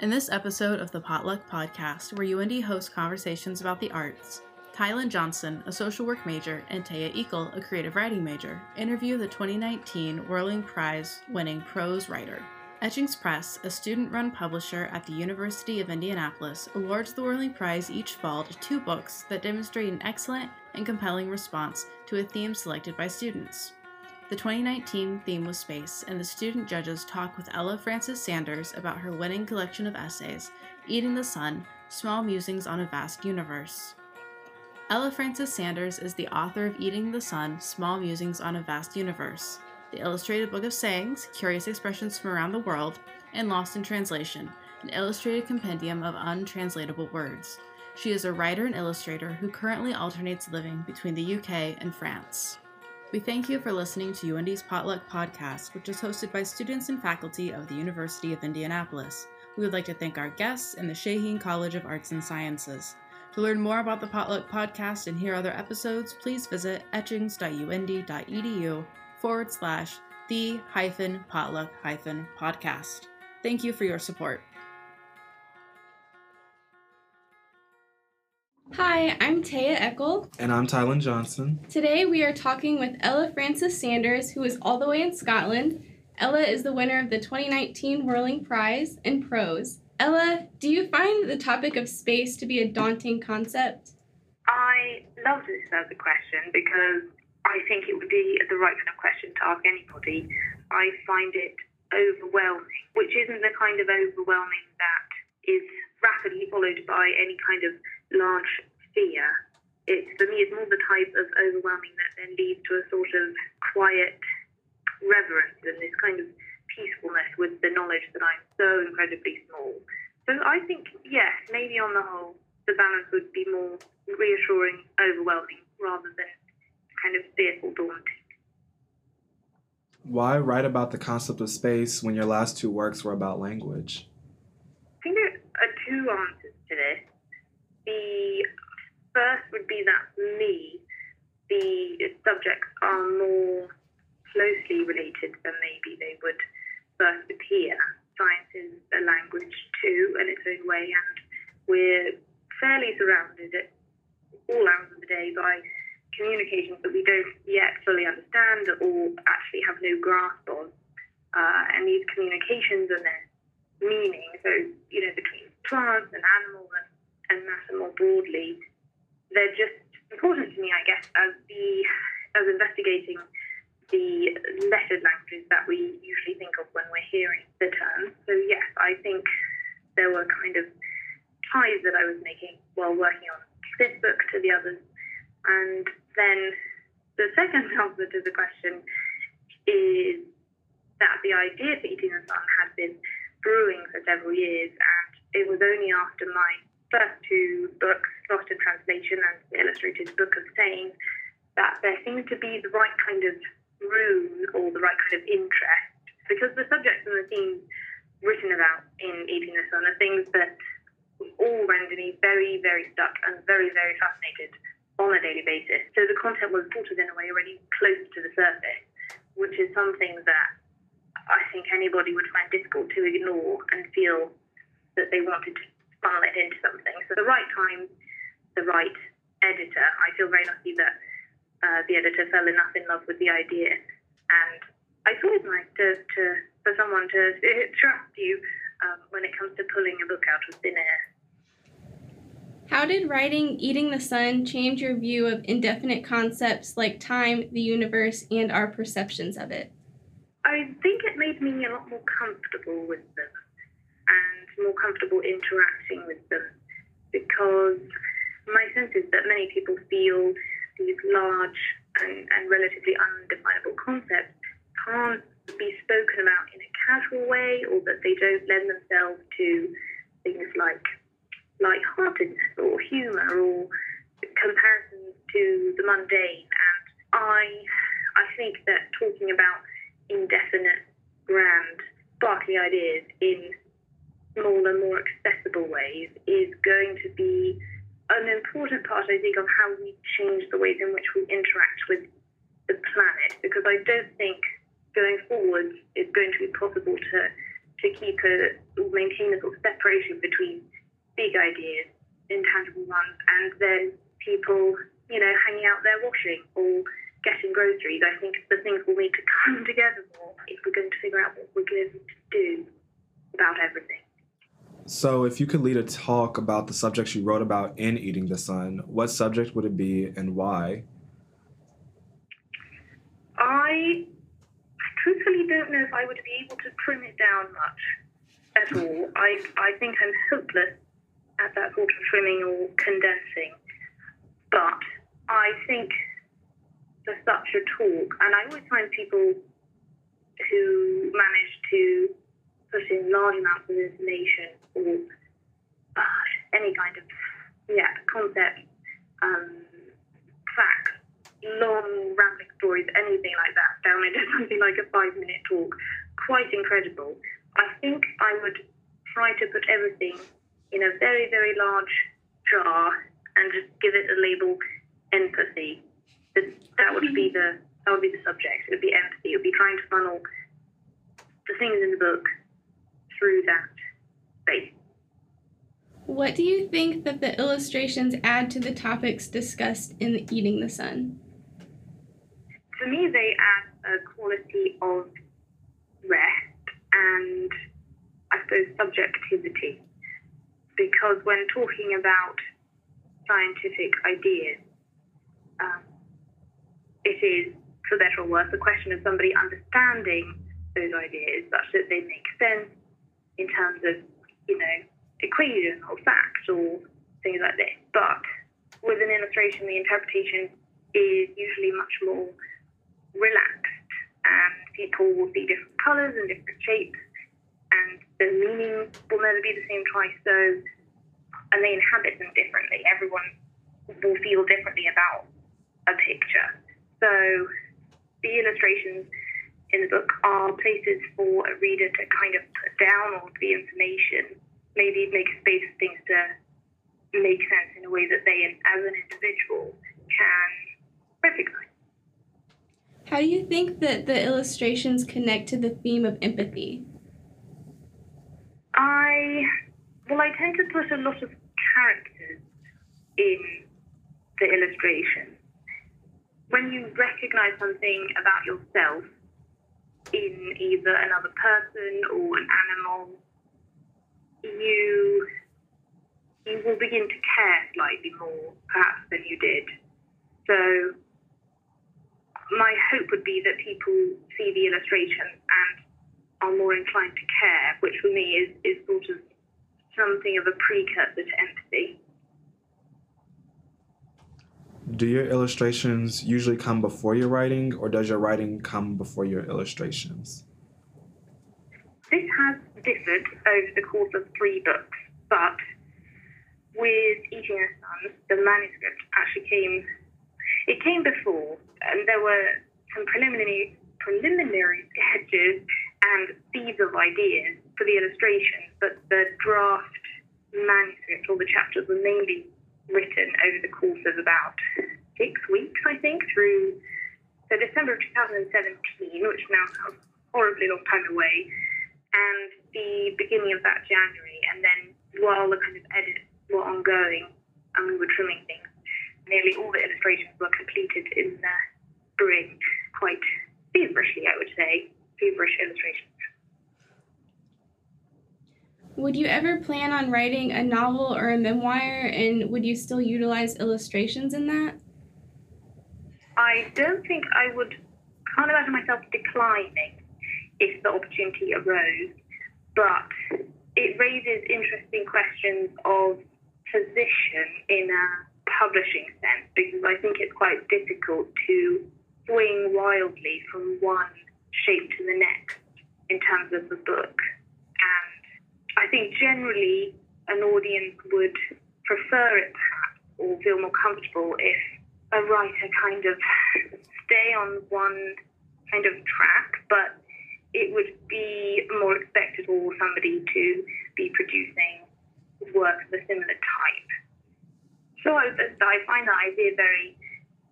In this episode of the Potluck Podcast, where UIndy hosts conversations about the arts, Tylen Johnson, a social work major, and Taya Ekel, a creative writing major, interview the 2019 Whirling Prize winning prose writer. Etchings Press, a student run publisher at the University of Indianapolis, awards the Whirling Prize each fall to two books that demonstrate an excellent and compelling response to a theme selected by students. The 2019 theme was space, and the student judges talk with Ella Frances Sanders about her winning collection of essays, Eating the Sun Small Musings on a Vast Universe. Ella Frances Sanders is the author of Eating the Sun Small Musings on a Vast Universe, the illustrated book of sayings, curious expressions from around the world, and Lost in Translation, an illustrated compendium of untranslatable words. She is a writer and illustrator who currently alternates living between the UK and France. We thank you for listening to UIndy's Potluck Podcast, which is hosted by students and faculty of the University of Indianapolis. We would like to thank our guests and the Shaheen College of Arts and Sciences. To learn more about the Potluck Podcast and hear other episodes, please visit etchings.uindy.edu forward slash the hyphen potluck hyphen podcast. Thank you for your support. Hi, I'm Taya Ekel. And I'm Tylen Johnson. Today we are talking with Ella Frances Sanders, who is all the way in Scotland. Ella is the winner of the 2019 Whirling Prize in Prose. Ella, do you find the topic of space to be a daunting concept? I love this as a question because I think it would be the right kind of question to ask anybody. I find it overwhelming, which isn't the kind of overwhelming that is rapidly followed by any kind of large fear. It, for me, it's more the type of overwhelming that then leads to a sort of quiet reverence and this kind of peacefulness with the knowledge that I'm so incredibly small. So I think, yes, maybe on the whole, the balance would be more reassuring, overwhelming, rather than kind of fearful, daunting. Why write about the concept of space when your last two works were about language? I think there are two answers to this. The first would be that for me, the subjects are more closely related than maybe they would first appear. Science is a language too, in its own way, and we're fairly surrounded at all hours of the day by communications that we don't yet fully understand or actually have no grasp on. Uh, and these communications and their meaning, so, you know, between plants and animals and and matter more broadly, they're just important to me, I guess, as the as investigating the method languages that we usually think of when we're hearing the term. So yes, I think there were kind of ties that I was making while working on this book to the others. And then the second answer to the question is that the idea for eating the sun had been brewing for several years, and it was only after my first two books, Lost in Translation and the Illustrated Book of Sayings, that there seemed to be the right kind of room or the right kind of interest because the subjects and the themes written about in Eating the Sun are things that all render me very, very stuck and very, very fascinated on a daily basis. So the content was sort in a way already close to the surface, which is something that I think anybody would find difficult to ignore and feel that they wanted to funnel it into something. So the right time, the right editor. I feel very lucky that uh, the editor fell enough in love with the idea, and I always it's nice to, to for someone to trust you um, when it comes to pulling a book out of thin air. How did writing Eating the Sun change your view of indefinite concepts like time, the universe, and our perceptions of it? I think it made me a lot more comfortable with them more comfortable interacting with them because my sense is that many people feel these large and, and relatively undefinable concepts can't be spoken about in a casual way or that they don't lend themselves to things like lightheartedness or humour or comparisons to the mundane. And I, I think that talking about indefinite, grand, sparkly ideas in smaller, more accessible ways is going to be an important part, I think, of how we change the ways in which we interact with the planet. Because I don't think going forward it's going to be possible to to keep a maintain a sort of separation between big ideas, intangible ones, and then people, you know, hanging out there washing or getting groceries. I think the things will need to come together more if we're going to figure out what we're going to do about everything. So, if you could lead a talk about the subjects you wrote about in Eating the Sun, what subject would it be and why? I truthfully don't know if I would be able to trim it down much at all. I, I think I'm hopeless at that sort of trimming or condensing. But I think for such a talk, and I always find people who manage to put in large amounts of information or uh, any kind of yeah concept, um, facts, long rambling stories, anything like that, down into something like a five-minute talk, quite incredible. I think I would try to put everything in a very, very large jar and just give it a label empathy. That, that would be the that would be the subject. It would be empathy. It would be trying to funnel the things in the book through that space. What do you think that the illustrations add to the topics discussed in the Eating the Sun? For me, they add a quality of rest and I suppose subjectivity because when talking about scientific ideas, um, it is, for better or worse, a question of somebody understanding those ideas such that they make sense in terms of, you know, equation or fact or things like this. But with an illustration, the interpretation is usually much more relaxed and people will see different colours and different shapes and the meaning will never be the same twice. So, and they inhabit them differently. Everyone will feel differently about a picture. So, the illustrations in the book are places for a reader to kind of put down all the information, maybe make space for things to make sense in a way that they, as an individual, can recognize. How do you think that the illustrations connect to the theme of empathy? I well, I tend to put a lot of characters in the illustration. When you recognize something about yourself in either another person or an animal, you you will begin to care slightly more, perhaps, than you did. So my hope would be that people see the illustrations and are more inclined to care, which for me is, is sort of something of a precursor to empathy. Do your illustrations usually come before your writing, or does your writing come before your illustrations? This has differed over the course of three books, but with Eating the Sun, the manuscript actually came. It came before, and there were some preliminary preliminary sketches and seeds of ideas for the illustrations, but the draft manuscript, all the chapters were mainly written over the course of about six weeks, I think, through so December of 2017, which now sounds horribly long time away, and the beginning of that January, and then while the kind of edits were ongoing and we were trimming things, nearly all the illustrations were completed in the spring, quite feverishly, I would say feverish illustrations. Would you ever plan on writing a novel or a memoir, and would you still utilize illustrations in that? I don't think I would, can't imagine myself declining if the opportunity arose, but it raises interesting questions of position in a publishing sense because I think it's quite difficult to swing wildly from one shape to the next in terms of the book. I think generally an audience would prefer it or feel more comfortable if a writer kind of stay on one kind of track, but it would be more expected for somebody to be producing work of a similar type. So I, I find that idea very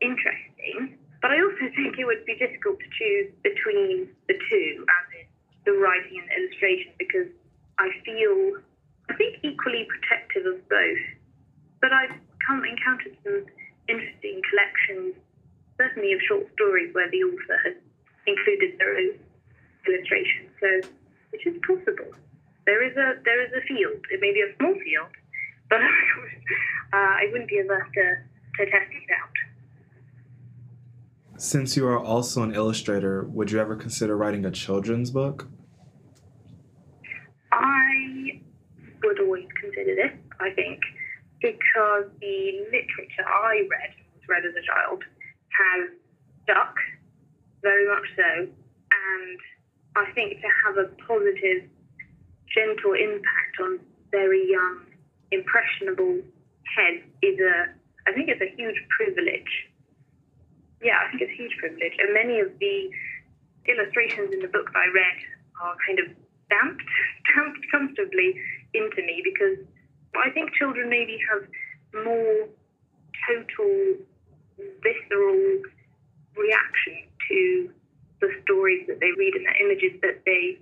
interesting. But I also think it would be difficult to choose between the two, as in the writing and the illustration because I feel, I think, equally protective of both. But I've come encountered some interesting collections, certainly of short stories where the author has included their own illustration. So, which is possible. There is a there is a field. It may be a small field, but uh, I wouldn't be averse to, to testing it out. Since you are also an illustrator, would you ever consider writing a children's book? I would always consider this, I think, because the literature I read, was read as a child, has stuck very much so. And I think to have positive, gentle impact on very young, impressionable heads is a, I think it's a huge privilege. Yeah, I think it's a huge privilege. And many of the illustrations in the books I read are kind of stamped, stamped comfortably into me because I think children maybe have more total, visceral reaction to the stories that they read and the images that they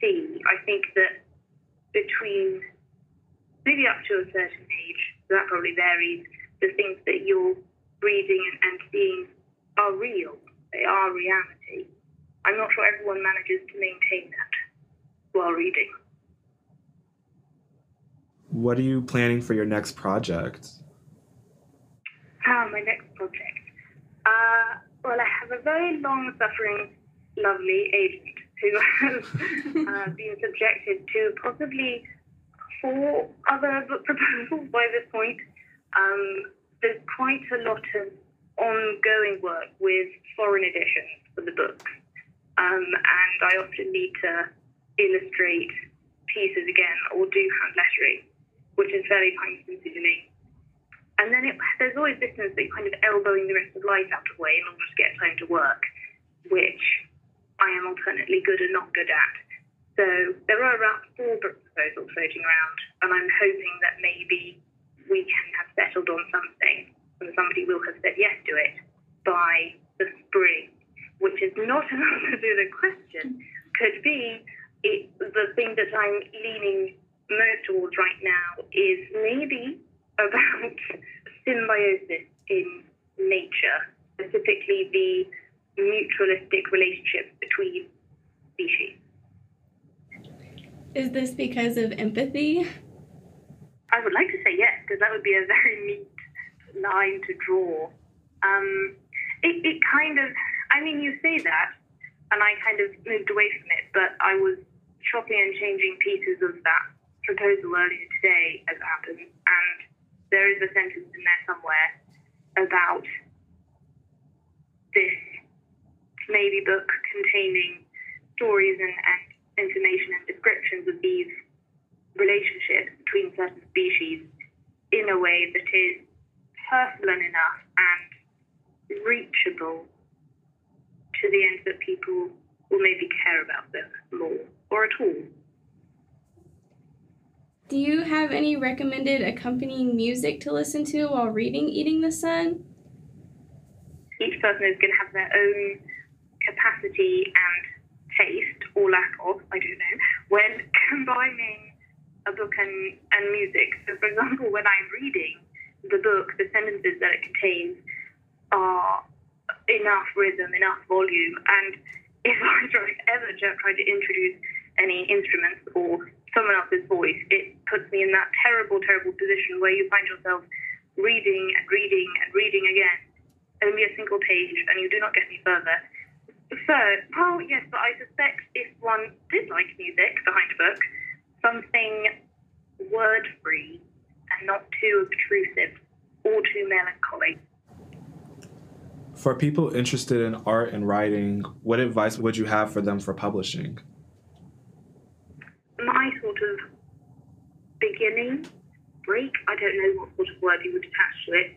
see. I think that between maybe up to a certain age, that probably varies, the things that you're reading and seeing are real. They are reality. I'm not sure everyone manages to maintain that while reading. What are you planning for your next project? Ah, my next project. Uh, well, I have a very long suffering, lovely agent who has uh, been subjected to possibly four other book proposals by this point. Um, there's quite a lot of ongoing work with foreign editions for the books, um, and I often need to illustrate pieces again or do hand lettering, which is fairly time consuming. And then it, there's always this sense that you're kind of elbowing the rest of life out of the way in order to get time to work, which I am alternately good and not good at. So there are around four book proposals floating around, and I'm hoping that maybe we can have settled on something and somebody will have said yes to it by the spring, which is not an answer to the question. Could be it, the thing that I'm leaning most towards right now is maybe about symbiosis in nature, specifically the mutualistic relationship between species. Is this because of empathy? I would like to say yes, because that would be a very neat line to draw. Um, it, it kind of, I mean, you say that, and I kind of moved away from it, but I was chopping and changing pieces of that proposal earlier today as it happens, and there is a sentence in there somewhere about this maybe book containing stories and, and information and descriptions of these relationships between certain species in a way that is personal enough and reachable to the end that people will maybe care about them more or at all. Do you have any recommended accompanying music to listen to while reading Eating the Sun? Each person is going to have their own capacity and taste, or lack of, I don't know, when combining a book and, and music. So, for example, when I'm reading the book, the sentences that it contains are enough rhythm, enough volume, and if I try, ever try to introduce any instruments or someone else's voice, it puts me in that terrible, terrible position where you find yourself reading and reading and reading again, only a single page, and you do not get any further. So, well, yes, but I suspect if one did like music behind a book, something word free and not too obtrusive or too melancholy. For people interested in art and writing, what advice would you have for them for publishing? my sort of beginning break, I don't know what sort of word you would attach to it,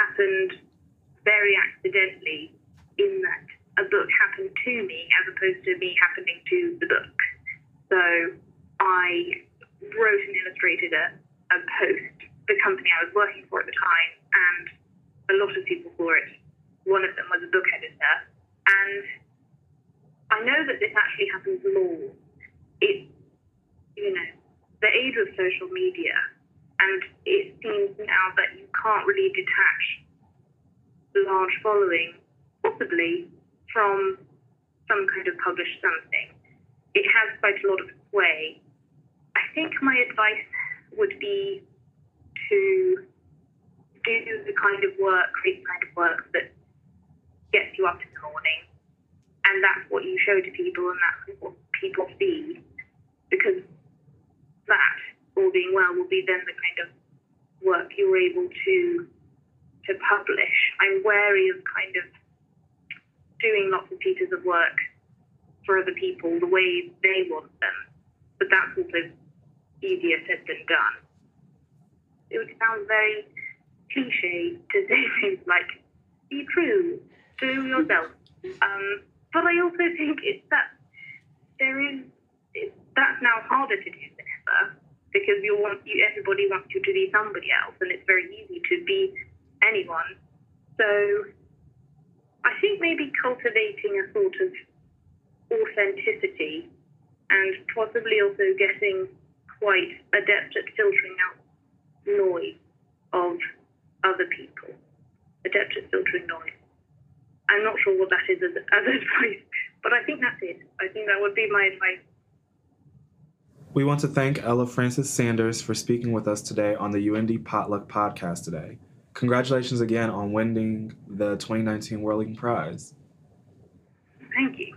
happened very accidentally in that a book happened to me as opposed to me happening to the book. So I wrote and illustrated a, a post, the company I was working for at the time, and a lot of people saw it. One of them was a book editor. And I know that this actually happens more it, you know, the age of social media, and it seems now that you can't really detach large following, possibly, from some kind of published something. It has quite a lot of sway. I think my advice would be to do the kind of work, create the kind of work that gets you up in the morning. And that's what you show to people, and that's what people see. Because that, all being well, will be then the kind of work you're able to to publish. I'm wary of kind of doing lots of pieces of work for other people the way they want them. But that's also easier said than done. It would sound very cliche to say things like, be true, do yourself. Um, but I also think it's that there is, it, that's now harder to do than ever because you want you, everybody wants you to be somebody else, and it's very easy to be anyone. So I think maybe cultivating a sort of authenticity and possibly also getting quite adept at filtering out noise of other people, adept at filtering noise. I'm not sure what that is as, as advice, but I think that's it. I think that would be my advice. We want to thank Ella Frances Sanders for speaking with us today on the UIndy Potluck podcast today. Congratulations again on winning the 2019 Whirling Prize. Thank you.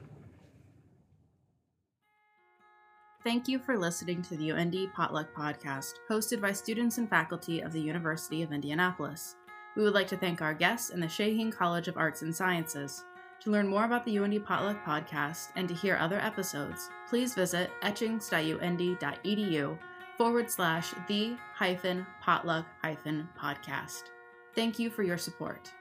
Thank you for listening to the UIndy Potluck Podcast, hosted by students and faculty of the University of Indianapolis. We would like to thank our guests in the Shaheen College of Arts and Sciences. To learn more about the UIndy Potluck Podcast and to hear other episodes, please visit etchings.uindy.edu forward slash the hyphen potluck hyphen podcast. Thank you for your support.